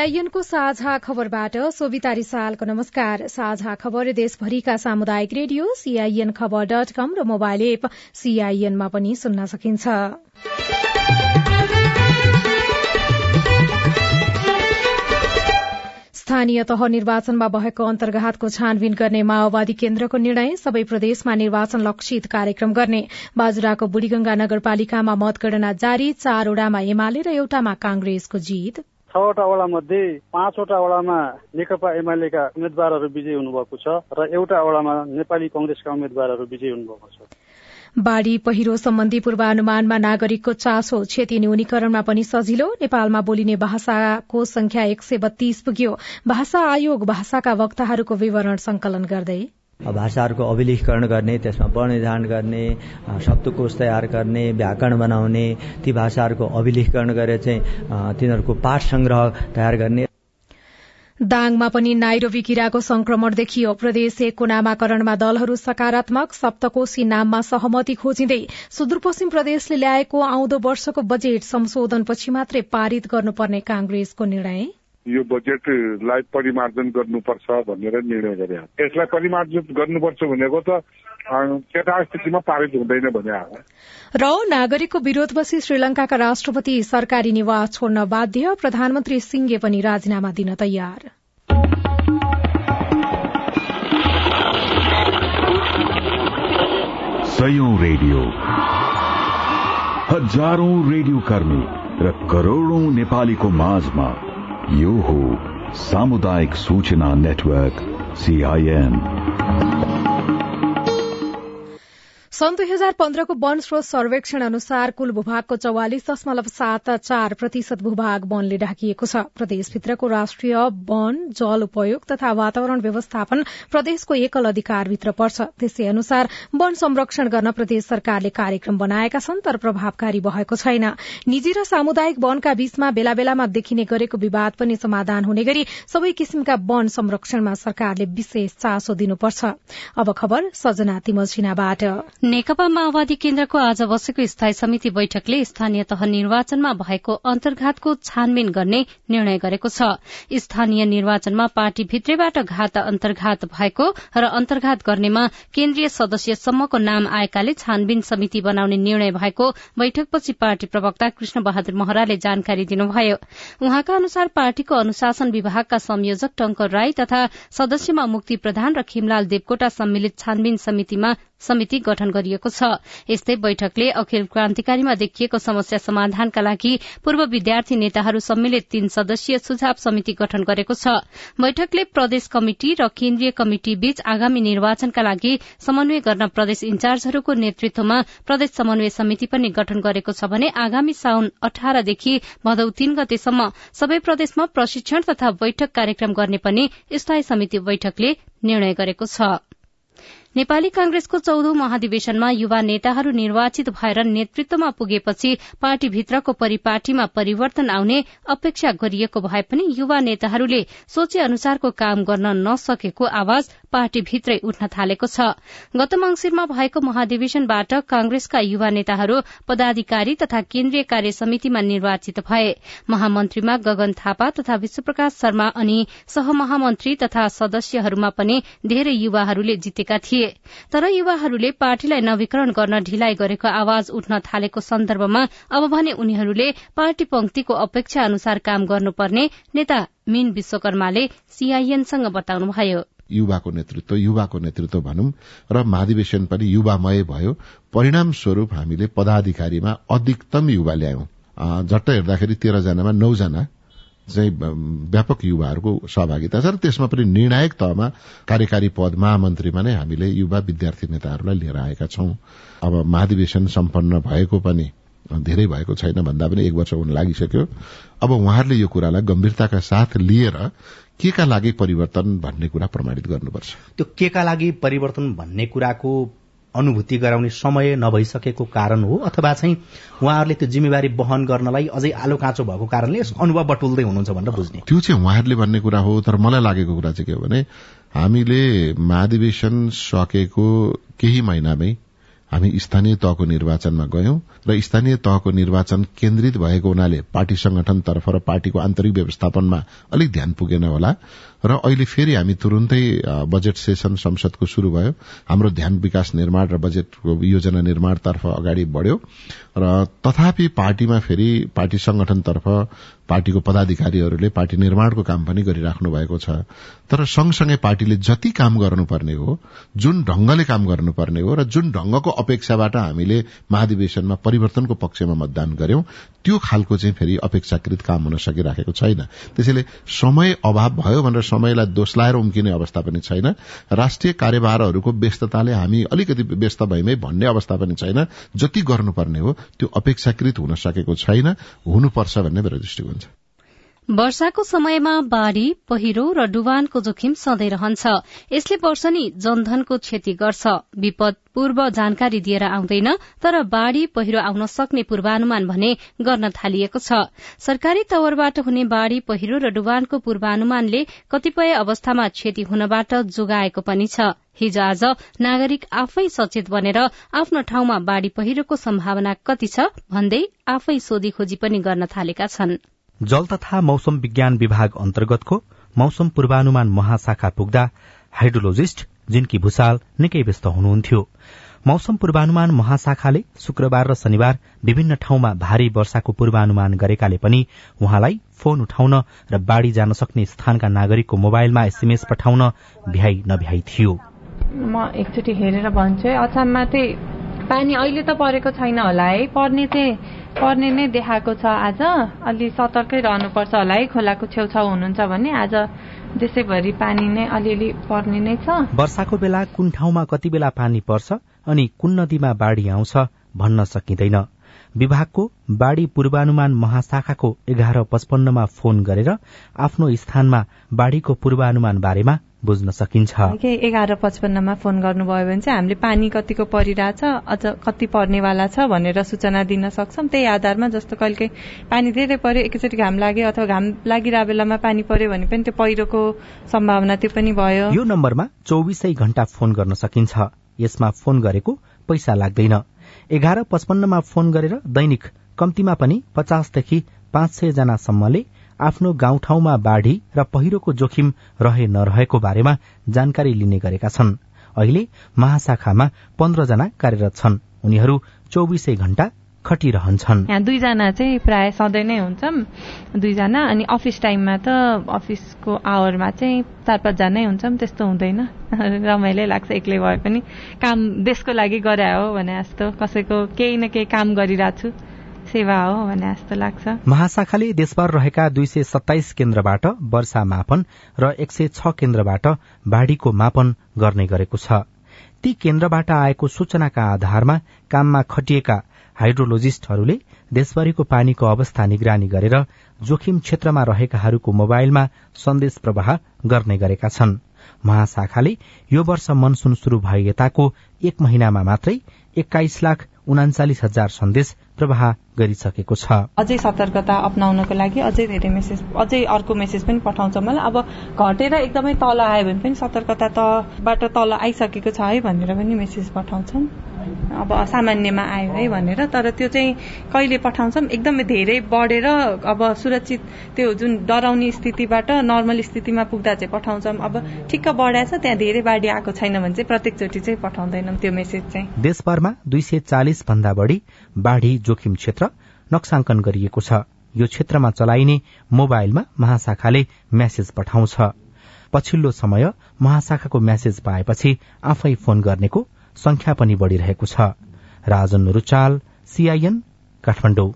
सीआईएनको साझा खबरबाट सोभिता रिसालको नमस्कार। साझा खबर देशभरिका सामुदायिक रेडियो सीआईएन खबर डट कम र मोबाइल एप सीआईएनमा पनि सुन्न सकिन्छ। स्थानीय तह निर्वाचनमा भएको अन्तर्घातको छानबिन गर्ने माओवादी केन्द्रको निर्णय सबै प्रदेशमा निर्वाचन लक्षित कार्यक्रम गर्ने। बाजुराको बुढीगंगा नगरपालिकामा मतगणना जारी चारवटामा एमाले र एउटामा कांग्रेसको जीत। छवटा वडा मध्ये पाँचवटा वडामा नेकपा एमालेका उम्मेद्वारहरू विजयी हुनुभएको छ र एउटा वडामा नेपाली कंग्रेसका उम्मेद्वारहरू विजयी हुनुभएको छ। बाढ़ी पहिरो सम्बन्धी पूर्वानुमानमा नागरिकको चासो क्षति न्यूनीकरणमा पनि सजिलो नेपालमा बोलिने भाषाको संख्या एक सय बत्तीस पुग्यो। भाषा आयोग भाषाका वक्ताहरूको विवरण संकलन गर्दै भाषाहरूको अभिलेखीकरण गर्ने त्यसमा वर्णनिधान गर्ने शब्दकोश तयार गर्ने व्याकरण बनाउने ती भाषाहरूको अभिलेखीकरण गरेर चाहिँ तिनीहरूको पाठ संग्रह तयार गर्ने। दाङमा पनि नाइरोबी किराको संक्रमण देखियो। प्रदेश एकको नामाकरणमा दलहरू सकारात्मक सप्तकोशी नाममा सहमति खोजिँदै सुदूरपश्चिम प्रदेशले ल्याएको आउँदो वर्षको बजेट संशोधनपछि मात्रै पारित गर्नुपर्ने कांग्रेसको निर्णय। यो बजेटलाई परिमार्जन गर्नुपर्छ भनेर निर्णय गरे यसलाई परिमार्जन गर्नुपर्छ भनेको त यथास्थितिमा पारित हुँदैन भने र नागरिकको विरोधपछि श्रीलंकाका राष्ट्रपति सरकारी निवास छोड्न बाध्य प्रधानमन्त्री सिंहले पनि राजीनामा दिन तयार। सयौं रेडियो। हजारौं रेडियो कर्मी र करोड़ौं नेपालीको माझमा यो हो सामुदायिक सूचना नेटवर्क सीआईएन सन् दुई हजार पन्ध्रको वन स्रोत सर्वेक्षण अनुसार कुल भूभागको चौवालिस दशमलव सात चार प्रतिशत भूभाग वनले ढाकिएको छ। प्रदेशभित्रको राष्ट्रिय वन जल उपयोग तथा वातावरण व्यवस्थापन प्रदेशको एकल अधिकारभित्र पर्छ। त्यसै अनुसार वन संरक्षण गर्न प्रदेश सरकारले कार्यक्रम बनाएका छन् तर प्रभावकारी भएको छैन। निजी र सामुदायिक वनका बीचमा बेला बेलामा देखिने गरेको विवाद पनि समाधान हुने गरी सबै किसिमका वन संरक्षणमा सरकारले विशेष चासो दिनुपर्छ। नेकपा माओवादी केन्द्रको आज बसेको स्थायी समिति बैठकले स्थानीय तह निर्वाचनमा भएको अन्तर्घातको छानबिन गर्ने निर्णय गरेको छ। स्थानीय निर्वाचनमा पार्टी भित्रैबाट घात अन्तर्घात भएको र अन्तर्घात गर्नेमा केन्द्रीय सदस्यसम्मको नाम आएकाले छानबिन समिति बनाउने निर्णय भएको बैठकपछि पार्टी प्रवक्ता कृष्ण बहादुर महराले जानकारी दिनुभयो। उहाँका अनुसार पार्टीको अनुशासन विभागका संयोजक टंकर राई तथा सदस्यमा मुक्ति प्रधान र खिमलाल देवकोटा सम्मिलित छानबिन समितिमा समिति गठन गरिएको छ। यस्तै बैठकले अखिल क्रान्तिकारीमा देखिएको समस्या समाधानका लागि पूर्व विद्यार्थी नेताहरू सम्मिलित तीन सदस्यीय सुझाव समिति गठन गरेको छ। बैठकले प्रदेश कमिटि र केन्द्रीय कमिटि बीच आगामी निर्वाचनका लागि समन्वय गर्न प्रदेश इन्चार्जहरूको नेतृत्वमा प्रदेश समन्वय समिति पनि गठन गरेको छ भने आगामी साउन अठारदेखि भदौ तीन गतेसम्म सबै प्रदेशमा प्रशिक्षण तथा बैठक कार्यक्रम गर्ने पनि स्थायी समिति बैठकले निर्णय गरेको छ। नेपाली कांग्रेसको चौधौं महाधिवेशनमा युवा नेताहरू निर्वाचित भएर नेतृत्वमा पुगेपछि पार्टीभित्रको परिपाटीमा परिवर्तन आउने अपेक्षा गरिएको भए पनि युवा नेताहरूले सोचे अनुसारको काम गर्न नसकेको आवाज पार्टीभित्रै उठ्न थालेको छ। गत मंगिरमा भएको महाधिवेशनबाट कांग्रेसका युवा नेताहरू पदाधिकारी तथा केन्द्रीय कार्य समितिमा निर्वाचित भए। महामन्त्रीमा गगन थापा तथा विश्वप्रकाश शर्मा अनि सहमहामन्त्री तथा सदस्यहरूमा पनि धेरै युवाहरूले जितेका थिए। तर युवाहरूले पार्टीलाई नवीकरण गर्न ढिलाइ गरेको आवाज उठ्न थालेको सन्दर्भमा अब भने उनीहरूले पार्टी पंक्तिको अपेक्षा अनुसार काम गर्नुपर्ने नेता मीन विश्वकर्माले सीआईएनसँग बताउनुभयो। युवाको नेतृत्व युवाको नेतृत्व भनौं र महाधिवेशन पनि युवामय भयो। परिणाम स्वरूप हामीले पदाधिकारीमा अधिकतम युवा ल्यायौं। झट्ट हेर्दाखेरि तेह्रजनामा नौजना चाहिँ व्यापक युवाहरूको सहभागिता छ र त्यसमा पनि निर्णायक तहमा कार्यकारी पद महामन्त्रीमा नै हामीले युवा विद्यार्थी नेताहरूलाई लिएर आएका छौं। अब महाधिवेशन सम्पन्न भएको पनि धेरै भएको छैन भन्दा पनि एक वर्ष हुन लागिसक्यो। अब उहाँहरूले यो कुरालाई गम्भीरताका साथ लिएर के का लागि परिवर्तन भन्ने कुरा प्रमाणित गर्नुपर्छ? त्यो के का लागि परिवर्तन भन्ने कुराको अनुभूति गराउने समय नभइसकेको कारण हो अथवा चाहिँ उहाँहरूले त्यो जिम्मेवारी वहन गर्नलाई अझै आलो काँचो भएको कारणले यसको अनुभव बटुल्दै हुनुहुन्छ भनेर बुझ्ने। त्यो चाहिँ उहाँहरूले भन्ने कुरा हो तर मलाई लागेको कुरा चाहिँ के हो भने हामीले महाधिवेशन सकेको केही महिनामै हामी स्थानीय तहको निर्वाचनमा गयौं र स्थानीय तहको निर्वाचन केन्द्रित भएको हुनाले पार्टी संगठनतर्फ र पार्टीको आन्तरिक व्यवस्थापनमा अलिक ध्यान पुगेन होला। र अहिले फेरि हामी तुरुन्तै बजेट सेसन संसदको शुरू भयो। हाम्रो ध्यान विकास निर्माण र बजेटको योजना निर्माणतर्फ अगाडि बढ़्यो। र तथापि पार्टीमा फेरि पार्टी संगठनतर्फ पार्टीको पदाधिकारीहरूले पार्टी निर्माणको काम पनि गरिराख्नु भएको छ। तर सँगसँगै पार्टीले जति काम गर्नुपर्ने हो जुन ढंगले काम गर्नुपर्ने हो र जुन ढंगको अपेक्षाबाट हामीले महाधिवेशनमा परिवर्तनको पक्षमा मतदान गर्यौं त्यो खालको चाहिँ फेरि अपेक्षाकृत काम हुन सकिराखेको छैन। त्यसैले समय अभाव भयो भनेर समयलाई दोस्लाएर उम्किने अवस्था पनि छैन। राष्ट्रिय कार्यभारहरूको व्यस्तताले हामी अलिकति व्यस्त भइमै भन्ने अवस्था पनि छैन। जति गर्नुपर्ने हो त्यो अपेक्षाकृत हुन सकेको छैन। हुनुपर्छ भन्ने मेरो दृष्टिकोण छ। वर्षाको समयमा बाढ़ी पहिरो र डुबानको जोखिम सधैँ रहन्छ। यसले वर्षनी जनधनको क्षति गर्छ। विपद पूर्व जानकारी दिएर आउँदैन तर बाढ़ी पहिरो आउन सक्ने पूर्वानुमान भने गर्न थालिएको छ। सरकारी तवरबाट हुने बाढ़ी पहिरो र डुबानको पूर्वानुमानले कतिपय अवस्थामा क्षति हुनबाट जोगाएको पनि छ। हिजो आज नागरिक आफै सचेत बनेर आफ्नो ठाउँमा बाढ़ी पहिरोको सम्भावना कति छ भन्दै आफै सोधी खोजी पनि गर्न थालेका छनृ। जल तथा मौसम विज्ञान विभाग अन्तर्गतको मौसम पूर्वानुमान महाशाखा पुग्दा हाइड्रोलोजिस्ट जिन्की भूषाल निकै व्यस्त हुनुहुन्थ्यो। मौसम पूर्वानुमान महाशाखाले शुक्रबार र शनिबार विभिन्न ठाउँमा भारी वर्षाको पूर्वानुमान गरेकाले पनि उहाँलाई फोन उठाउन र बाढ़ी जान सक्ने स्थानका नागरिकको मोबाइलमा एसएमएस पठाउन भ्याइ नभ्याइ थियो। म एकचोटि हेरेर भन्छु चाहिँ पानी अहिले त परेको छैन होला है। पर्ने चाहिँ पर्ने नै देखाएको छ आज। अलि सतर्कै रहनुपर्छ होला है। खोलाको छेउछाउ हुनुहुन्छ भने आज देशैभरि पानी नै अलिअलि पर्ने नै छ। वर्षाको बेला कुन ठाउँमा कति बेला पानी पर्छ अनि कुन नदीमा बाढ़ी आउँछ भन्न सकिँदैन। विभागको बाढ़ी पूर्वानुमान महाशाखाको एघार पचपन्नमा फोन गरेर आफ्नो स्थानमा बाढ़ीको पूर्वानुमान बारेमा बुझ्न सकिन्छ। एघार पचपन्नमा फोन गर्नुभयो भने चाहिँ हामीले पानी कतिको परिरहेछ अझ कति पर्नेवाला छ भनेर सूचना दिन सक्छौँ। त्यही आधारमा जस्तो कहिले पानी धेरै पर्यो एकैचोटि घाम लाग्यो अथवा घाम लागिरहेको बेलामा पानी पर्यो भने पनि त्यो पहिरोको सम्भावना त्यो पनि भयो। यो नम्बरमा चौबिसै घण्टा फोन गर्न सकिन्छ। यसमा फोन गरेको पैसा लाग्दैन। एघार पचपन्नमा फोन गरेर दैनिक कम्तीमा पनि पचासदेखि पाँच सय जनासम्मले आफ्नो गाउँठाउँमा बाढ़ी र पहिरोको जोखिम रहे नरहेको बारेमा जानकारी लिने गरेका छन्। अहिले महाशाखामा पन्ध्रजना कार्यरत छन्। उनीहरू चौबिसै घण्टा खटिरहन्छन्। यहाँ दुईजना चाहिँ प्राय सधैँ नै हुन्छौँ दुईजना अनि अफिस टाइममा त अफिसको आवरमा चाहिँ चार पाँचजनै हुन्छौँ त्यस्तो हुँदैन। रमाइलो लाग्छ एक्लै भए पनि। काम देशको लागि गरे हो भने जस्तो कसैको केही न केही काम गरिरहेको छु सेवा हो भने जस्तो लाग्छ। महाशाखाले देशभर रहेका दुई सय सत्ताइस केन्द्रबाट वर्षा मापन र एक सय छ केन्द्रबाट बाढ़ीको मापन गर्ने गरेको छ। ती केन्द्रबाट आएको सूचनाका आधारमा काममा खटिएका हाइड्रोलोजिस्टहरूले देशभरिको पानीको अवस्था निगरानी गरेर जोखिम क्षेत्रमा रहेकाहरूको मोबाइलमा सन्देश प्रवाह गर्ने गरेका छन्। महाशाखाले यो वर्ष मनसून शुरू भए यताको एक महिनामा मात्रै एक्काइस लाख उनाचालिस हजार सन्देश प्रवाह गरिसकेको छ। अझै सतर्कता अप्नाउनको लागि अझै धेरै मेसेज अझै अर्को मेसेज पनि पठाउँछ मलाई। अब घटेर एकदमै तल आयो भने पनि सतर्कता तबाट तल आइसकेको छ है भनेर पनि मेसेज पठाउँछौँ अब सामान्यमा आयो है भनेर तर त्यो चाहिँ कहिले पठाउँछौँ? एकदमै धेरै बढेर अब सुरक्षित त्यो जुन डराउने स्थितिबाट नर्मल स्थितिमा पुग्दा चाहिँ पठाउँछौँ। अब ठिक्क बढाएछ त्यहाँ धेरै बाढी आएको छैन भने चाहिँ प्रत्येकचोटि चाहिँ पठाउँदैनौँ त्यो मेसेज चाहिँ। देशभरमा दुई सय चालिस भन्दा बढ़ी बाढ़ी जोखिम क्षेत्र नक्साङ्कन गरिएको छ। यो क्षेत्रमा चलाइने मोबाइलमा महाशाखाले म्यासेज पठाउँछ। पछिल्लो समय महाशाखाको म्यासेज पाएपछि आफै फोन गर्नेको संख्या पनि बढ़िरहेको छ। राजन रुचाल सीआईएन काठमाडौँ।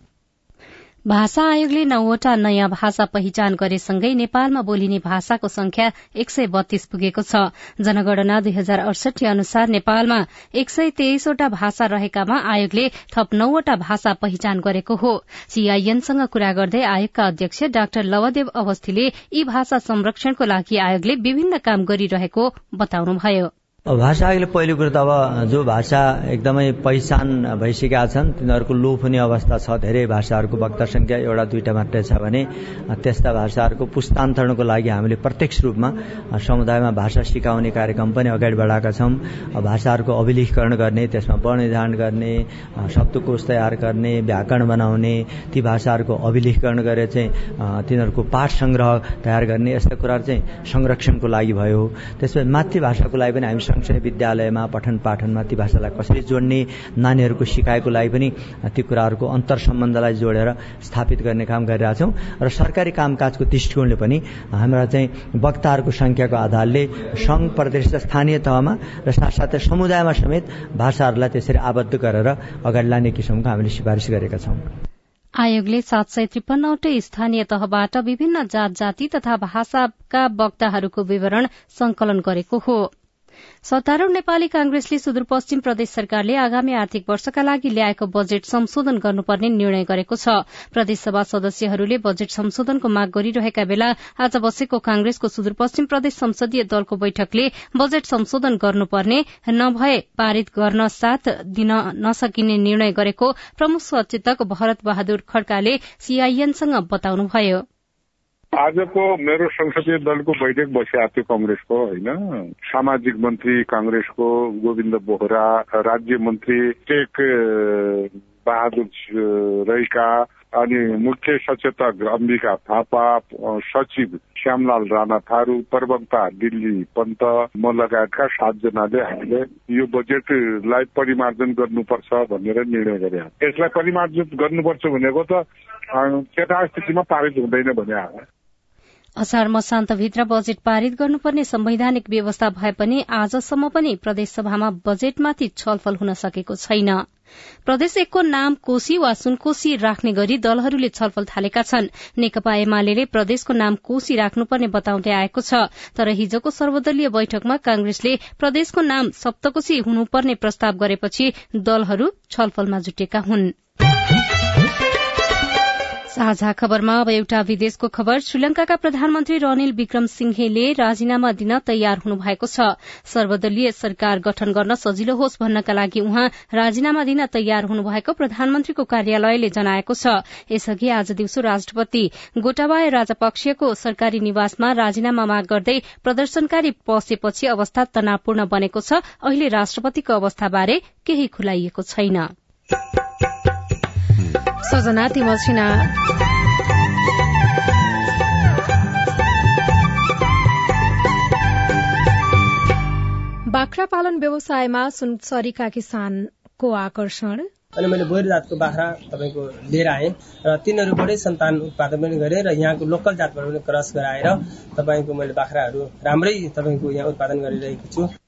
भाषा आयोगले नौवटा नयाँ भाषा पहिचान गरेसँगै नेपालमा बोलिने भाषाको संख्या एक सय बत्तीस पुगेको छ। जनगणना दुई हजार अडसठी अनुसार नेपालमा एक सय तेइसवटा भाषा रहेकामा आयोगले थप नौवटा भाषा पहिचान गरेको हो। सीआईएनसँग कुरा गर्दै आयोगका अध्यक्ष डाक्टर लवदेव अवस्थीले यी भाषा संरक्षणको लागि आयोगले विभिन्न काम गरिरहेको बताउनुभयो। भाषा आयोगले पहिलो कुरो त अब जो भाषा एकदमै पहिचान भइसकेका छन् तिनीहरूको लोप हुने अवस्था छ धेरै भाषाहरूको वक्ता संख्या एउटा दुईटा मात्रै छ भने त्यस्ता भाषाहरूको पुस्तान्तरणको लागि हामीले प्रत्यक्ष रूपमा समुदायमा भाषा सिकाउने कार्यक्रम पनि अगाडि बढाएका छौँ। भाषाहरूको अभिलेखीकरण गर्ने त्यसमा वर्णनिधान गर्ने शब्दकोश तयार गर्ने व्याकरण बनाउने ती भाषाहरूको अभिलेखीकरण गरेर चाहिँ तिनीहरूको पाठ सङ्ग्रह तयार गर्ने यस्ता कुराहरू चाहिँ संरक्षणको लागि भयो। त्यसपछि मातृभाषाको लागि पनि हामी सँगसँगै विद्यालयमा पठन पाठनमा ती भाषालाई कसरी जोड्ने नानीहरूको सिकाइको लागि पनि ती कुराहरूको अन्तर सम्बन्धलाई जोडेर स्थापित गर्ने काम गरिरहेछौँ। र सरकारी कामकाजको दृष्टिकोणले पनि हाम्रा चाहिँ वक्ताहरूको संख्याको आधारले सङ्घ प्रदेश र स्थानीय तहमा र साथसाथै समुदायमा समेत भाषाहरूलाई त्यसरी आबद्ध गरेर अगाडि लाने किसिमको हामीले सिफारिस गरेका छौं। आयोगले सात सय त्रिपन्नवटै स्थानीय तहबाट विभिन्न जात जाति तथा भाषाका वक्ताहरूको विवरण संकलन गरेको हो। सत्तारूढ़ नेपाली कांग्रेसले सुदूरपश्चिम प्रदेश सरकारले आगामी आर्थिक वर्षका लागि ल्याएको बजेट संशोधन गर्नुपर्ने निर्णय गरेको छ। प्रदेशसभा सदस्यहरूले बजेट संशोधनको माग गरिरहेका बेला आज बसेको कांग्रेसको सुदूरपश्चिम प्रदेश संसदीय दलको बैठकले बजेट संशोधन गर्नुपर्ने नभए पारित गर्न साथ दिन नसकिने निर्णय गरेको प्रमुख सचेतक भरत बहादुर खड्काले सीआईएनसँग बताउनुभयो। आजको मेरो संसदीय दलको बैठक बसिरहेको थियो कंग्रेसको होइन? सामाजिक मन्त्री कांग्रेसको गोविन्द बोहरा राज्य मन्त्री टेक बहादुर रैका अनि मुख्य सचेतक अम्बिका थापा सचिव श्यामलाल राणा थारू प्रवक्ता दिल्ली पन्त म लगायतका सातजनाले हामीले यो बजेटलाई परिमार्जन गर्नुपर्छ भनेर निर्णय गरे यसलाई परिमार्जन गर्नुपर्छ भनेको त यथास्थितिमा पारित हुँदैन भने असार मसान्तभित्र बजेट पारित गर्नुपर्ने संवैधानिक व्यवस्था भए पनि आजसम्म पनि प्रदेशसभामा बजेटमाथि छलफल हुन सकेको छैन। प्रदेश एकको नाम कोशी वा सुनकोशी राख्ने गरी दलहरूले छलफल थालेका छन्। नेकपा एमाले प्रदेशको नाम कोशी राख्नुपर्ने बताउँदै आएको छ। तर हिजोको सर्वदलीय बैठकमा कांग्रेसले प्रदेशको नाम सप्तकोशी हुनुपर्ने प्रस्ताव गरेपछि दलहरू छलफलमा जुटेका हुन्। साझा खबरमा अब एउटा विदेशको खबर। श्रीलंकाका प्रधानमन्त्री रनिल विक्रम सिंहेले राजीनामा दिन तयार हुनु भएको छ। सर्वदलीय सरकार गठन गर्न सजिलो होस् भन्नका लागि उहाँ राजीनामा दिन तयार हुनुभएको प्रधानमन्त्रीको कार्यालयले जनाएको छ। यसअघि आज दिउँसो राष्ट्रपति गोटाबाय राजपक्षको सरकारी निवासमा राजीनामा माग गर्दै प्रदर्शनकारी पसेपछि अवस्था तनावपूर्ण बनेको छ। अहिले राष्ट्रपतिको अवस्थाबारे केही खुलाइएको छैन। सजना तिमसिना बाख्रा पालन व्यवसायमा सुनसरीका किसानको आकर्षण। अनि मैले बोरी जातको बाख्रा तपाईँको लिएर आएँ र तिनीहरूबाटै सन्तान उत्पादन पनि गरेँ र यहाँको लोकल जातबाट पनि क्रस गराएर तपाईँको मैले बाख्राहरू राम्रै तपाईँको यहाँ उत्पादन गरिरहेको छु।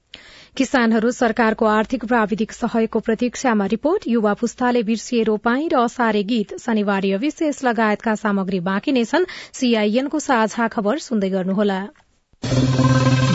किसानहरू सरकारको आर्थिक प्राविधिक सहयोगको प्रतीक्षामा रिपोर्ट युवा पुस्ताले बिर्सिए रोपाई र असारे गीत। शनिवार विशेष लगायतका सामग्री बाँकी नै छन्। सीआईएनको साझा खबर सुन्दै गर्नुहोला।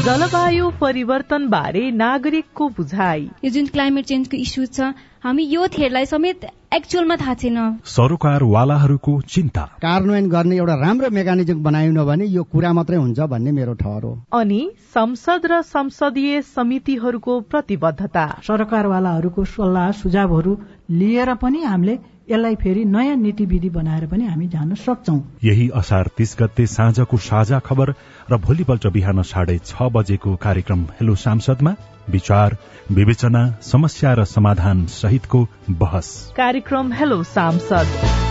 जलवायु परिवर्तन बारे नागरिकको बुझाइ। यो जुन क्लाइमेट चेन्जको इस्यु छ हामी यो थेरलाई समेत एक्चुअलमा थाहा छैन। सरोकारवालाहरूको चिन्ता। कार्यान्वयन गर्ने एउटा राम्रो मेकानिजम बनाएन भने यो कुरा मात्रै हुन्छ भन्ने मेरो ठहर। हो अनि संसद र संसदीय समितिहरूको प्रतिबद्धता। सरकारवालाहरूको सल्लाह सुझावहरू लिएर पनि हामीले यसलाई फेरि नयाँ नीति विधि बनाएर पनि हामी जान सक्छौ। यही असार तीस गते साँझको साझा खबर र भोलिपल्ट बिहान साढे छ बजेको कार्यक्रम हेलो सांसदमा विचार विवेचना समस्या र समाधान सहितको बहस। कार्यक्रम हेलो सांसद।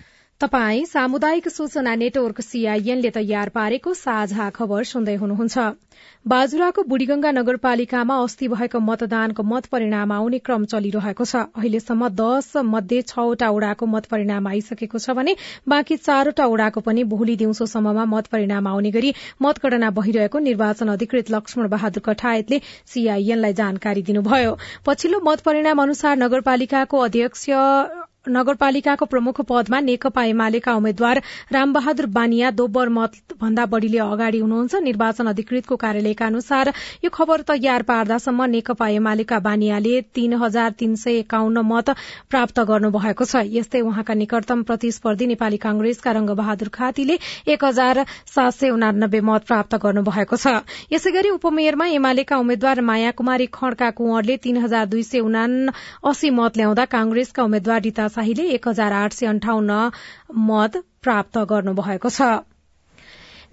तपाई सामुदायिक सूचना नेटवर्क सीआईएनले तयार पारेको साझा खबर सुन्दै हुनुहुन्छ। बाजुराको बुढीगंगा नगरपालिकामा अस्ति भएको मतदानको मत परिणाम आउने क्रम चलिरहेको छ। अहिलेसम्म दश मध्ये छवटा ओड़ाको मत परिणाम आइसकेको छ भने बाँकी चारवटा ओड़ाको पनि भोलि दिउँसोसम्ममा मत परिणाम आउने गरी मतगणना भइरहेको निर्वाचन अधिकृत लक्ष्मण बहादुर कठायतले सीआईएनलाई जानकारी दिनुभयो। पछिल्लो मत परिणाम अनुसार नगरपालिकाको अध्यक्ष नगरपालिकाको प्रमुख पदमा नेकपा एमालेका उम्मेद्वार रामबहादुर बानिया दोब्बर मत भन्दा बढ़ीले अगाडि हुनुहुन्छ। निर्वाचन अधिकृतको कार्यालयका अनुसार यो खबर तयार पार्दासम्म नेकपा एमालेका बानियाले तीन हजार तीन सय एकाउन्न मत प्राप्त गर्नुभएको छ। यस्तै उहाँका निकटतम प्रतिस्पर्धी नेपाली कांग्रेसका रंगबहादुर खातीले एक हजार सात सय उनानब्बे मत प्राप्त गर्नुभएको छ। यसै गरी उपमेयरमा एमालेका उम्मेद्वार माया कुमारी खड्का कुंवरले तीन हजार दुई सय उना अस्सी मत ल्याउँदा कांग्रेसका उम्मेद्वार रिता शाहीले एक हजार आठ सय अन्ठाउन्न मत प्राप्त गर्नुभएको छ।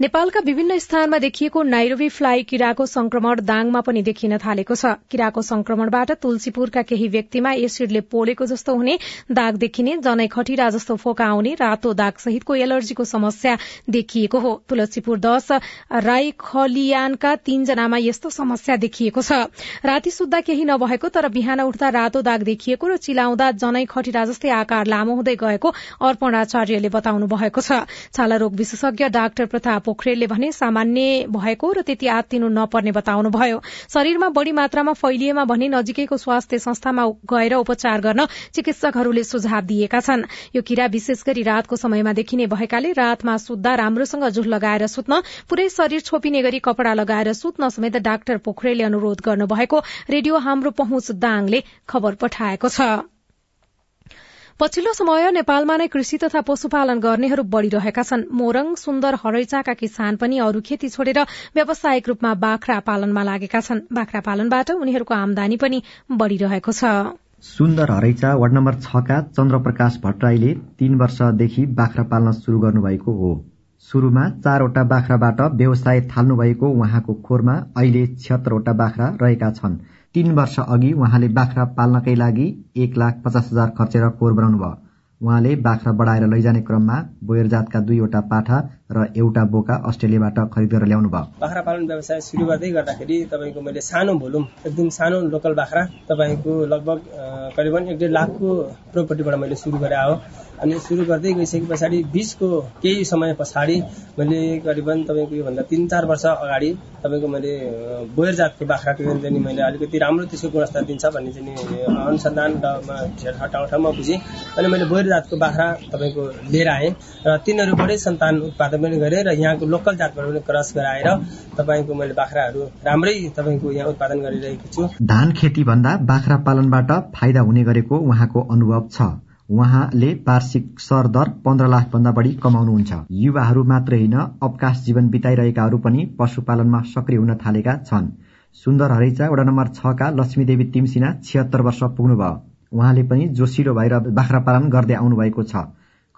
नेपालका विभिन्न स्थानमा देखिएको नाइरोबी फ्लाई किराको संक्रमण दाङमा पनि देखिन थालेको छ। किराको संक्रमणबाट तुलसीपुरका केही व्यक्तिमा एसिडले पोलेको जस्तो हुने दाग देखिने जनै खटिरा जस्तो फोका आउने रातो दाग सहितको एलर्जीको समस्या देखिएको हो। तुलसीपुर दश राई खलियानका तीनजनामा यस्तो समस्या देखिएको छ। राति सुत्दा केही नभएको तर बिहान उठ्दा रातो दाग देखिएको र चिलाउँदा जनै खटिरा जस्तै आकार लामो हुँदै गएको अर्पण आचार्यले बताउनु भएको छ। छाला रोग विशेषज्ञ डाक्टर प्रताप पोखरेलले भने सामान्य भएको र त्यति आत्तिनु नपर्ने बताउनुभयो। शरीरमा बढ़ी मात्रामा फैलिएमा भने नजिकैको स्वास्थ्य संस्थामा गएर उपचार गर्न चिकित्सकहरूले सुझाव दिएका छन्। यो किरा विशेष गरी रातको समयमा देखिने भएकाले रातमा सुत्दा राम्रोसँग जुल लगाएर सुत्न पूरै शरीर छोपिने गरी कपड़ा लगाएर सुत्न समेत डाक्टर पोखरेलले अनुरोध गर्नुभएको रेडियो हाम्रो पहुँच दाङले खबर पठाएको छ। पछिल्लो समय नेपालमा नै कृषि तथा पशुपालन गर्नेहरू बढ़िरहेका छन्। मोरङ सुन्दर हरैचाका किसान पनि अरू खेती छोडेर व्यावसायिक रूपमा बाख्रा पालनमा लागेका छन्। बाख्रा पालनबाट उनीहरूको आमदानी पनि बढ़िरहेको छ। सुन्दर हरैचा वार्ड नम्बर छका चन्द्रप्रकाश भट्टराईले तीन वर्षदेखि बाख्रा पाल्न शुरू गर्नुभएको हो। शुरूमा चारवटा बाख्राबाट व्यवसाय थाल्नु भएको उहाँको खोरमा अहिले छिहत्तरवटा बाख्रा रहेका छन्। तीन वर्ष अघि उहाँले बाख्रा पाल्नकै लागि एक लाख पचास हजार खर्चेर खोर बनाउनु भयो उहाँले बाख्रा बढाएर लैजाने क्रममा बोयर जातका दुईवटा पाठा र एउटा बोका अस्ट्रेलियाबाट खरिद गरेर ल्याउनु भयो बाख्रा पालन व्यवसाय सुरु गर्दै गर्दाखेरि तपाईँको मैले सानो भोलुम एकदम सानो लोकल बाख्रा तपाईँको लगभग करिबन एक डेढ लाखको प्रोपर्टीबाट मैले सुरु गरेँ हो अनि सुरु गर्दै गइसके पछाडि बिचको केही समय पछाडि मैले करिबन तपाईँको योभन्दा तिन चार वर्ष अगाडि तपाईँको मैले बोयर जातको बाख्राको चाहिँ मैले अलिकति राम्रो त्यसको गुणस्तर दिन्छ भन्ने चाहिँ अनुसन्धान ठाउँ ठाउँमा बुझेँ। अनि मैले बोयर जातको बाख्रा तपाईँको लिएर आएँ र तिनीहरूबाटै सन्तान उत्पादन पनि गरेँ र यहाँको लोकल जातबाट पनि क्रस गराएर तपाईँको मैले बाख्राहरू राम्रै तपाईँको यहाँ उत्पादन गरिरहेको छु। धान खेती भन्दा बाख्रा पालनबाट फाइदा हुने गरेको उहाँको अनुभव छ। उहाँले वार्षिक सर दर पन्ध्र लाख भन्दा बढी कमाउनुहुन्छ। युवाहरू मात्रै होइन अवकाश जीवन बिताइरहेकाहरू पनि पशुपालनमा सक्रिय हुन थालेका छन्। सुन्दर हरैचा वडा नम्बर छका लक्ष्मीदेवी तिमसिना छिहत्तर वर्ष पुग्नुभयो। उहाँले पनि जोसिलो भएर बाख्रा पालन गर्दै आउनु भएको छ।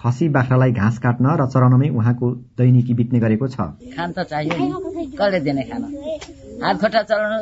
खसी बाख्रालाई घाँस काट्न र चराउनमै उहाँको दैनिकी बित्ने गरेको छ। खान त चाहियो कसले दिने खान? हात खुट्टा चलाउनु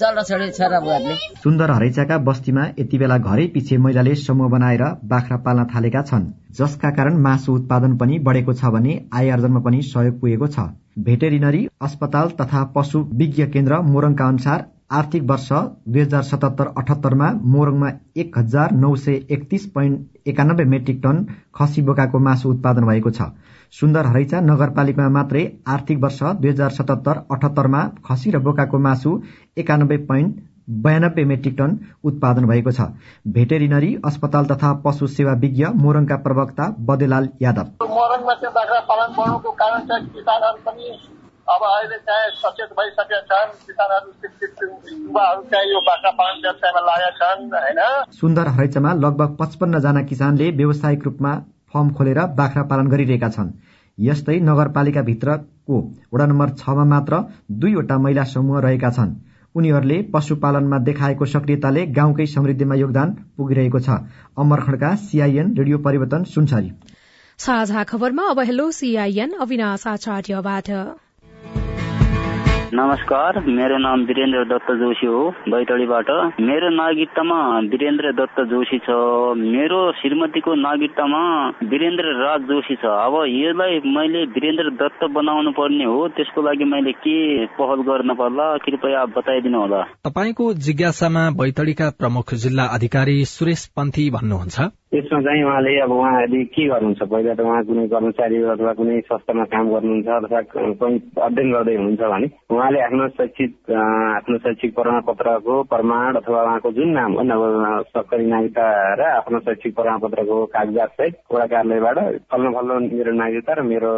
चल्न छोरा बुहारले सुन्दर हरैचाका बस्तीमा यति बेला घरै पछि महिलाले समूह बनाएर बाख्रा पाल्न थालेका छन्। जसका कारण मासु उत्पादन पनि बढेको छ भने आय आर्जनमा पनि सहयोग पुगेको छ। भेटेरिनरी अस्पताल तथा पशु विज्ञ केन्द्र मोरङका अनुसार आर्थिक वर्ष दुई हजार सतहत्तर अठहत्तरमा मोरङमा एक हजार नौ सय एकतिस पोइन्ट एकानब्बे मेट्रिक टन खसी बोकाको मासु उत्पादन भएको छ। सुन्दर हरैचा नगरपालिकामा मात्रै आर्थिक वर्ष दुई हजार सतहत्तर अठहत्तरमा खसी र बोकाको मासु एकानब्बे पोइन्ट बयानब्बे मेट्रिक टन उत्पादन भएको छ। भेटेरिनरी अस्पताल तथा पशु सेवा विज्ञ मोरङका प्रवक्ता बदेलाल यादव। मोरङमा चाहिँ बाख्रा पालन बढ्नुको कारण चाहिँ किसानहरू पनि अब अहिले चाहिँ सचेत भइसकेका छन् किसानहरू शिक्षित युवाहरू चाहिँ यो बाख्रा पालन व्यवसायमा लागेका छन् होइन? सुन्दर हरैचामा लगभग पचपन्न जना किसानले व्यावसायिक रूपमा फर्म खोलेर बाख्रा पालन गरिरहेका छन्। यस्तै नगरपालिका भित्रको वडा नम्बर छमा मात्र दुईवटा महिला समूह रहेका छन्। उनीहरूले पशुपालनमा देखाएको सक्रियताले गाउँकै समृद्धिमा योगदान पुगिरहेको छ। अमरखण्डका सीआईएन रेडियो परिवर्तन सुनसरी। साझा खबरमा अब हेलो सीआईएन अविनाश आचार्यबाट। नमस्कार मेरो नाम वीरेन्द्र दत्त जोशी हो बैतडीबाट। मेरो नागरिकतामा वीरेन्द्र दत्त जोशी छ। मेरो श्रीमतीको नागरिकतामा वीरेन्द्र राज जोशी छ। अब यसलाई मैले वीरेन्द्र दत्त बनाउनु पर्ने हो त्यसको लागि मैले के पहल गर्न पर्ला कृपया बताइदिनु होला। तपाईँको जिज्ञासामा बैतडीका प्रमुख जिल्ला अधिकारी सुरेश पन्थी भन्नुहुन्छ। त्यसमा चाहिँ उहाँले अब उहाँहरूले के गर्नुहुन्छ? पहिला त उहाँ कुनै कर्मचारी अथवा कुनै संस्थामा काम गर्नुहुन्छ अथवा कहीँ अध्ययन गर्दै हुनुहुन्छ भने उहाँले आफ्नो शैक्षिक आफ्नो शैक्षिक प्रमाणपत्रको प्रमाण अथवा उहाँको जुन नाम हो अब सरकारी नागरिकता र आफ्नो शैक्षिक प्रमाणपत्रको कागजात सहित वडा कार्यालयबाट फल्लो फल्लो मेरो नागरिकता र मेरो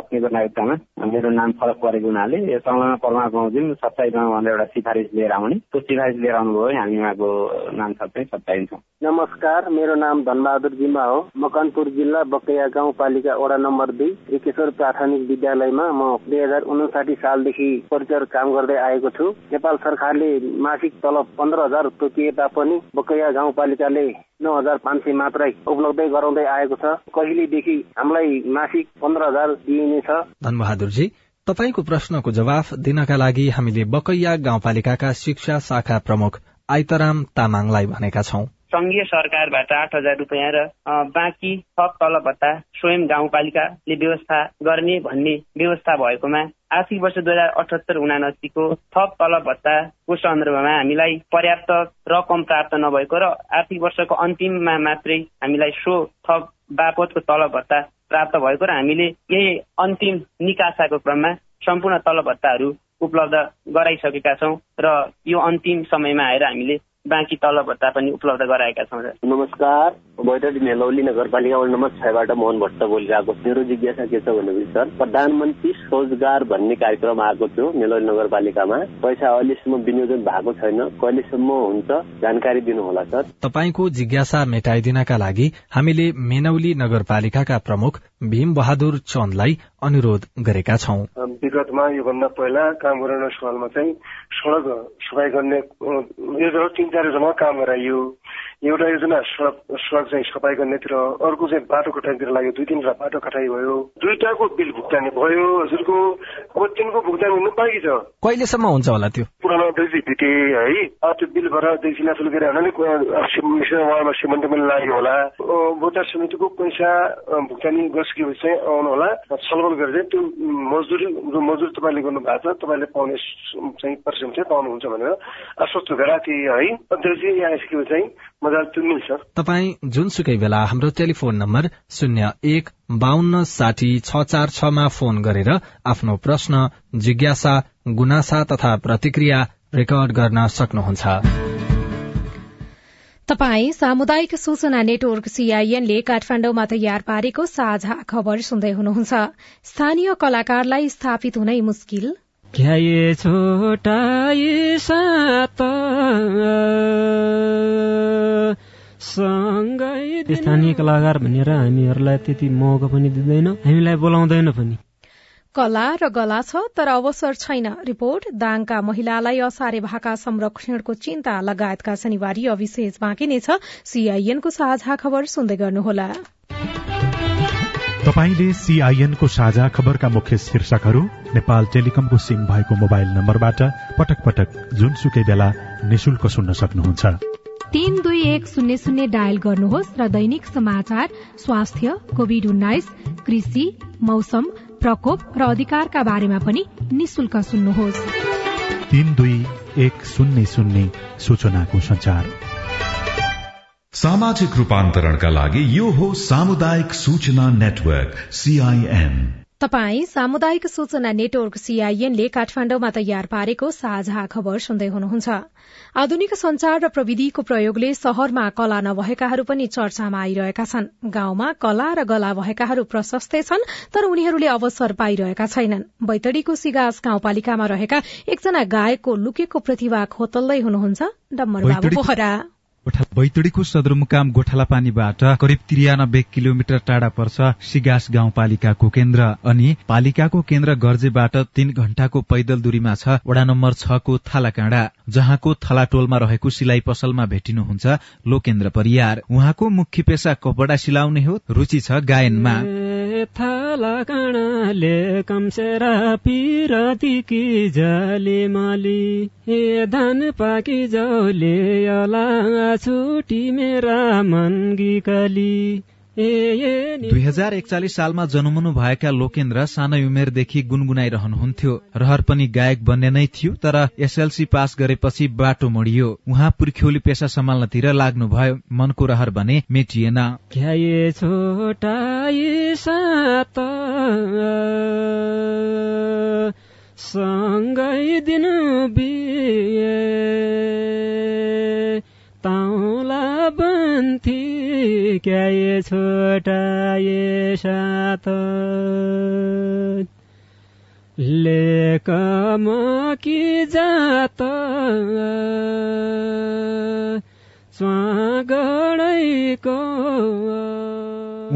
पत्नीको नागरिकतामा मेरो नाम फरक परेको हुनाले यो संलग्न प्रमाण पाउँछौँ सत्ताइसमा भनेर एउटा सिफारिस लिएर आउने त्यो सिफारिस लिएर आउनुभयो। हामी उहाँको नाम सबै सत्ताइन्छौँ नमस्कार मेरो नाम धनबहादुर जिम्बा हो। मकनपुर जिल्ला बकैया गाउँपालिका वडा नम्बर दुई रिकेश्वर प्राथमिक विद्यालयमा म दुई हजार उनासाठी सालदेखि परिचय काम गर्दै आएको छु। नेपाल सरकारले मासिक तलब पन्ध्र हजार तोकिए तापनि बकैया गाउँपालिकाले नौ हजार पाँच सय मात्रै उपलब्धै गराउँदै आएको छ। कहिलेदेखि हामीलाई मासिक पन्ध्र हजार दिइनेछ? धनबहादुरजी तपाईँको प्रश्नको जवाफ दिनका लागि हामीले बकैया गाउँपालिकाका शिक्षा शाखा प्रमुख आइतराम तामाङलाई भनेका छौं। संघीय सरकारबाट आठ हजार रुपियाँ र बाँकी थप तलब भत्ता स्वयं गाउँपालिकाले व्यवस्था गर्ने भन्ने व्यवस्था भएकोमा आर्थिक वर्ष दुई हजार अठहत्तर उनासीको थप तलब भत्ताको सन्दर्भमा हामीलाई पर्याप्त रकम प्राप्त नभएको र आर्थिक वर्षको अन्तिममा मात्रै हामीलाई सो थप बापतको तलब भत्ता प्राप्त भएको र हामीले यही अन्तिम निकासाको क्रममा सम्पूर्ण तलब भत्ताहरू उपलब्ध गराइसकेका छौँ र यो अन्तिम समयमा आएर हामीले बाँकी तलब भत्ता पनि उपलब्ध गराएका छौँ नमस्कार बैतडी नेलौली नगरपालिका वडा नम्बर छबाट मोहन भट्ट बोलिरहेको मेरो जिज्ञासा के छ भनेपछि सर प्रधानमन्त्री रोजगार भन्ने कार्यक्रम आएको थियो नेलौली नगरपालिकामा। पैसा अहिलेसम्म विनियोजन भएको छैन। कहिलेसम्म हुन्छ जानकारी दिनुहोला सर। तपाईँको जिज्ञासा मेटाइदिनका लागि हामीले मेनौली नगरपालिकाका प्रमुख भीम बहादुर चन्दलाई अनुरोध गरेका छौं। विगतमा योभन्दा पहिला काम गर्ने स्थलमा चाहिँ सड़क सफाई गर्ने योजना तिन चार योजना काम गराइयो। एउटा योजना सडक सडक चाहिँ सफाई गर्नेतिर अर्को चाहिँ बाटो कटाइतिर लाग्यो। दुई तिनवटा बाटो कटाइ भयो। दुईटाको बिल भुक्तानी भयो। हजुरको अब तिनको भुक्तानी हुनु बाँकी छ। कहिलेसम्म हुन्छ होला त्यो? पुरानो देखि भिटे है। त्यो बिल भएर नासुल गरेर उहाँमा सिमेन्ट पनि लाग्यो होला। बजार समितिको पैसा भुक्तानी गरिसकेपछि चाहिँ आउनु होला। छलफल गरेर त्यो मजदुरी जो मजदुर तपाईँले गर्नु भएको छ तपाईँले पाउने चाहिँ परिश्रम चाहिँ पाउनुहुन्छ भनेर आश्वस्त गराएको थिएँ है। अध्यक्ष यहाँ आइसकेपछि चाहिँ तपाईँ जुनसुकै बेला हाम्रो टेलिफोन नम्बर शून्य एक बान्न साठी छ चार छमा फोन गरेर आफ्नो प्रश्न जिज्ञासा गुनासा तथा प्रतिक्रिया रेकर्ड गर्न सक्नुहुन्छ। तपाई सामुदायिक सूचना नेटवर्क सीआईएनले काठमाडौँमा तयार पारेको साझा खबर सुन्दै हुनुहुन्छ। स्थानीय कलाकारलाई स्थापित हुनै मुस्किल। स्थानीय कलाकार भनेर हामीहरूलाई त्यति मौका पनि दिँदैन हामीलाई बोलाउँदैन पनि। कला र गला छ तर अवसर छैन। रिपोर्ट दाङका महिलालाई असारे भाका संरक्षणको चिन्ता लगायतका शनिबारी विशेष बाँकी नै छ। सीआईएनको साझा खबर सुन्दै गर्नुहोला। तपाईँले सीआईएनको साझा खबरका मुख्य शीर्षकहरू नेपाल टेलिकमको सिम भएको मोबाइल नम्बरबाट पटक पटक जुनसुकै बेला निशुल्क सुन्न सक्नुहुन्छ। तीन दुई एक शून्य शून्य डायल गर्नुहोस् र दैनिक समाचार स्वास्थ्य कोविड उन्नाइस कृषि मौसम प्रकोप र अधिकारका बारेमा पनि निशुल्क सुन्नुहोस्। तीन दुई एक शून्य शून्य सूचनाको संचार सामाजिक रूपान्तरणका लागि यो हो सामुदायिक सूचना नेटवर्क सीआईएन तपाई सामुदायिक सूचना नेटवर्क सीआईएनले काठमाडौँमा तयार पारेको साझा खबर सुन्दै हुनुहुन्छ। आधुनिक संचार र प्रविधिको प्रयोगले शहरमा कला नभएकाहरू पनि चर्चामा आइरहेका छन्। गाउँमा कला र गला भएकाहरू प्रशस्तै छन् तर उनीहरूले अवसर पाइरहेका छैनन्। बैतडीको सिगास गाउँपालिकामा रहेका एकजना गायकको लुकेको प्रतिभा खोतल्दै हुनुहुन्छ। डम्बर बैतडीको सदरमुकाम गोठाला पानीबाट करिब त्रियानब्बे किलोमिटर टाढा पर्छ सिगास गाउँपालिकाको केन्द्र अनि पालिकाको केन्द्र गर्जेबाट तीन घण्टाको पैदल दूरीमा छ वडा नम्बर छको थालाकाँडा जहाँको थलाटोलमा रहेको सिलाइ पसलमा भेटिनुहुन्छ लोकेन्द्र परियार। उहाँको मुख्य पेसा कपडा सिलाउने हो रुचि छ गायनमा। थला काँडाले कम्सेरा पिरती जले मली? ए धान पाकी जौले अला छुटी मेरा मन गिकली दुई हजार एकचालिस सालमा जन्मनु भएका लोकेन्द्र सानै उमेरदेखि गुनगुनाइरहनुहुन्थ्यो। रहर पनि गायक बन्ने नै थियो तर एसएलसी पास गरेपछि बाटो मोडियो। उहाँ पुर्ख्यौली पेसा सम्हाल्नतिर लाग्नुभयो। मनको रहर भने मेटिएन। सँगै दिनु बिए। बन्थी क्या ये छोटा ये सात लेकम कि जात? स्वागडैको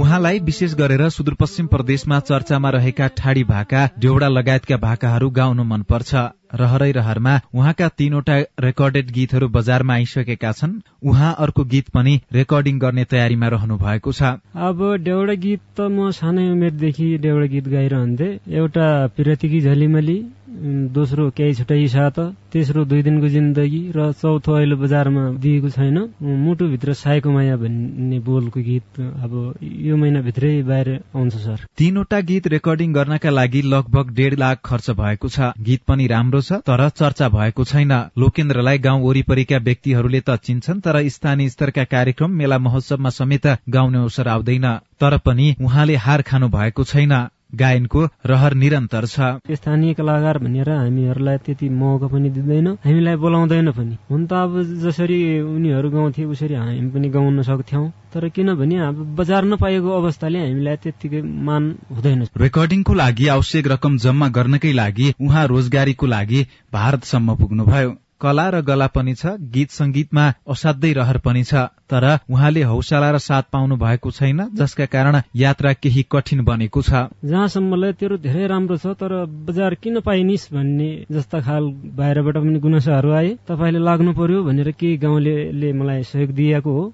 उहाँलाई विशेष गरेर सुदूरपश्चिम प्रदेशमा चर्चामा रहेका ठाडी भाका डेउडा लगायतका भाकाहरू गाउन मनपर्छ। रहरै रहरमा उहाँका तीनवटा रेकर्डेड गीतहरू बजारमा आइसकेका छन्। उहाँ अर्को गीत पनि रेकर्डिङ गर्ने तयारीमा रहनु भएको छ। अब डेउडा गीत त म सानै उमेरदेखि डेउडा गीत गाइरहन्थे। एउटा पिरतिकी झलिमली दोस्रो केही छुट्टै साथ तेस्रो दुई दिनको जिन्दगी र चौथो अहिले बजारमा दिएको छैन। मुटुभित्र सायको माया भन्ने बोलको गीत अब यो महिनाभित्रै बाहिर आउँछ सर। तीनवटा गीत रेकर्डिङ गर्नका लागि लगभग डेढ लाख खर्च भएको छ। गीत पनि राम्रो छ? तर चर्चा भएको छैन। लोकेन्द्रलाई गाउँ वरिपरिका व्यक्तिहरूले त चिन्छन् तर स्थानीय स्तरका कार्यक्रम मेला महोत्सवमा समेत गाउने अवसर आउँदैन। तर पनि उहाँले हार खानु भएको छैन। गायनको रहर निरन्तर छ। स्थानीय कलाकार भनेर हामीहरूलाई त्यति मौका पनि दिँदैन हामीलाई बोलाउँदैन पनि। हुन त अब जसरी उनीहरू गाउँथे उसरी हामी पनि गाउन सक्थ्यौं। तर किनभने अब बजार नपाएको अवस्थाले हामीलाई त्यत्तिकै मान हुँदैन। रेकर्डिङको लागि आवश्यक रकम जम्मा गर्नकै लागि उहाँ रोजगारीको लागि भारतसम्म पुग्नुभयो। कला र गला पनि छ गीत संगीतमा असाध्यै रहर पनि छ। तर उहाँले हौसला र साथ पाउनु भएको छैन जसका कारण यात्रा केही कठिन बनेको छ। जहाँसम्मलाई तेरो धेरै राम्रो छ तर बजार किन पाइनिस् भन्ने जस्ता खाल बाहिरबाट पनि गुनासाहरू आए। तपाईँले लाग्नु पर्यो भनेर केही गाउँले मलाई सहयोग दिएको हो।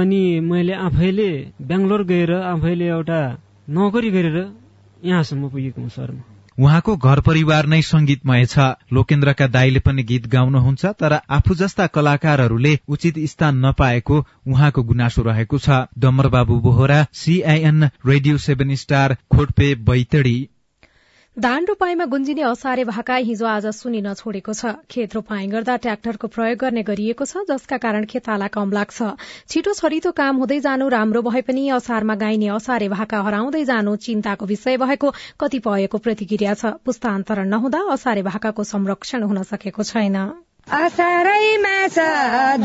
अनि मैले आफैले बेङ्गलोर गएर आफैले एउटा नोकरी गरेर यहाँसम्म पुगेको हुँ सर उहाँको घर परिवार नै संगीतमय छ। लोकेन्द्रका दाईले पनि गीत गाउनुहुन्छ तर आफू जस्ता कलाकारहरूले उचित स्थान नपाएको उहाँको गुनासो रहेको छ। Damarbabu Bohara CIN radio seven star Khotpe Baitadi. धान रोपाईमा गुन्जिने असारे भाका हिजो आज सुनिन छोडेको छ। खेत रोपाई गर्दा ट्र्याक्टरको प्रयोग गर्ने गरिएको छ जसका कारण खेताला कम लाग्छ। छिटो छरितो काम हुँदै जानु राम्रो भए पनि असारमा गाइने असारे भाका हराउँदै जानु चिन्ताको विषय भएको कतिपयको प्रतिक्रिया छ। पुस्तान्तरण नहुँदा असारे भाकाको संरक्षण हुन सकेको छैन। छ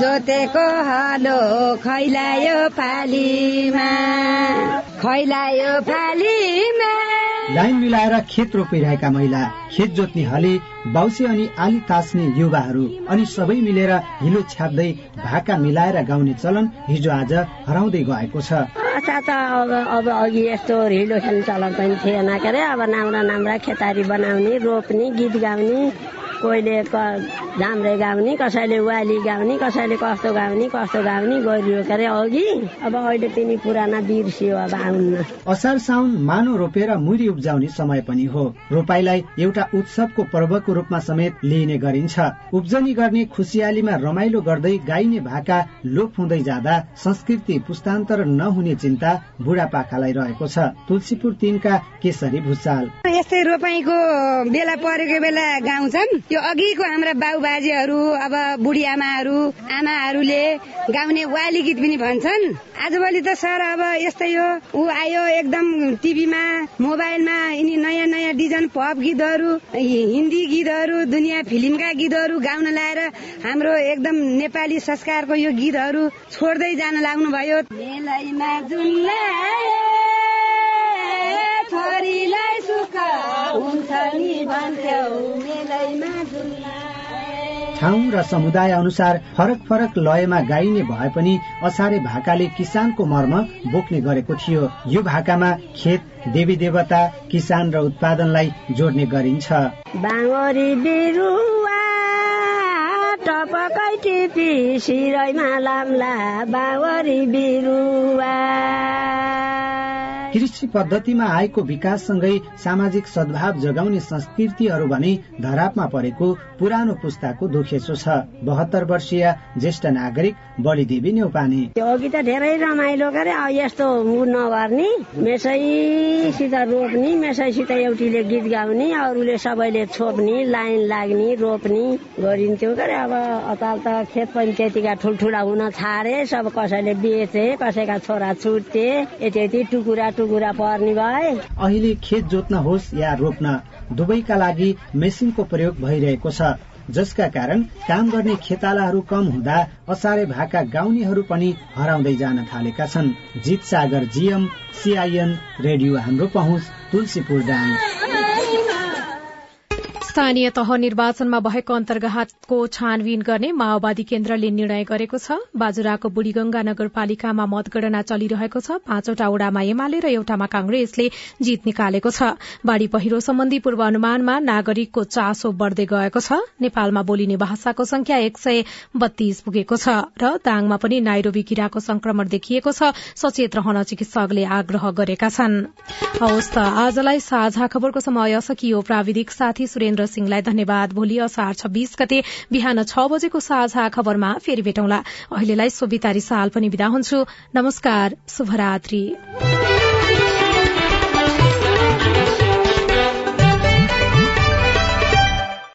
जोतेको हलो खैलायो फालीमा। खैलायो फालीमा। लाइन मिलाएर खेत रोपिरहेका महिला खेत जोत्ने हले बाउसे अनि आली तास्ने युवाहरू अनि सबै मिलेर हिलो छ्याप्दै भाका मिलाएर गाउने चलन हिजो आज हराउँदै गएको छ। त अब अब अघि यस्तो हिलो खेल्ने चलन पनि थिएन के अरे अब नाम्रा नाम्रा खेतारी बनाउने रोप्ने गीत गाउने कोहीले झाम्रे गाउने कसैले वाली गाउने कसैले कस्तो गाउने कस्तो गाउने गरियो के अरे अघि। अब अहिले तिनी पुराना बिर्सियो अब आउन्न असार साउन मानो रोपेर मुरी उब्जाउने समय पनि हो। रोपाईलाई एउटा उत्सवको पर्वको रूपमा समेत लिइने गरिन्छ। उब्जनी गर्ने खुसियालीमा रमाइलो गर्दै गाइने भाका लोप हुँदै जाँदा संस्कृति पुस्तान्तर नहुने चिन्ता बुढापाकालाई रहेको छ। तुलसीपुर तिनका केसरी भुसाल। यस्तै रोपाईको बेला परेको बेला गाउँछन् त्यो अघिको हाम्रा बाउ बाजेहरू अब बुढी आमाहरू आमाहरूले गाउने वाली गीत पनि भन्छन्। आजभोलि त सर अब यस्तै हो। ऊ आयो एकदम टिभीमा मोबाइलमा यिनी नयाँ नयाँ डिजाइन पप गीतहरू हिन्दी गीतहरू दुनियाँ फिल्मका गीतहरू गाउन लाएर हाम्रो एकदम नेपाली संस्कारको यो गीतहरू छोड्दै जान लाग्नु भयो छोरीलाई सुख हुन्छ नि भन्थ्यौ। मेलैमा ठाउँ र समुदाय अनुसार फरक फरक लयमा गाइने भए पनि असारे भाकाले किसानको मर्म बोक्ने गरेको थियो। यो भाकामा खेत देवी देवता किसान र उत्पादनलाई जोड्ने गरिन्छ। टपकै टिपी शिरैमा लाम्ला बाङ्गरी बिरुवा। कृषि पद्धतिमा आएको विकाससँगै सामाजिक सद्भाव जगाउने संस्कृतिहरू भने धरापमा परेको पुरानो पुस्ताको दुखेसो छ। बहत्तर वर्षीय ज्येष्ठ नागरिक बढी देवी नेउपाने अघि त धेरै रमाइलो गरे यस्तो नगर्ने मेसैसित रोप्ने मेसैसित एउटीले गीत गाउने अरूले सबैले छोप्ने लाइन लाग्ने रोप्ने गरिन्थ्यो के अब अताल त खेत पनि त्यतिका ठुल्ठुला हुन छाडे सब कसैले बेचे कसैका छोरा छुटे यति यति टुकुरा टुकुरा पर्ने अहिले खेत जोत्न होस् या रोप्न दुवैका लागि मेसिनको प्रयोग भइरहेको छ। जसका कारण काम गर्ने खेतालाहरू कम हुँदा असारे भाका गाउनेहरू पनि हराउँदै जान थालेका छन्। जित सागर जीएम सीआईएन रेडियो हाम्रो पहुँच तुलसीपुर डाङ स्थानीय तह निर्वाचनमा भएको अन्तर्घातको छानबिन गर्ने माओवादी केन्द्रले निर्णय गरेको छ। बाजुराको बुढीगंगा नगरपालिकामा मतगणना चलिरहेको छ। पाँचवटा ओडामा एमाले र एउटामा कांग्रेसले जीत निकालेको छ। बाढ़ी पहिरो सम्बन्धी पूर्वानुमानमा नागरिकको चासो बढ़दै गएको छ। नेपालमा बोलिने भाषाको संख्या एक सय बत्तीस पुगेको छ र दाङमा पनि नाइरोबी किराको संक्रमण देखिएको छ। सचेत रहन चिकित्सकले आग्रह गरेका छन्। आजलाई साझा खबरको समय सकियो प्राविधिक साथी सुरेन्द्र सिंहलाई धन्यवाद। भोलि असार छब्बीस गते बिहान छ बजेको साझा खबरमा फेरि भेटौँला। अहिलेलाई सोभितारी साल पनि विदा हुन्छु। नमस्कार शुभरात्री।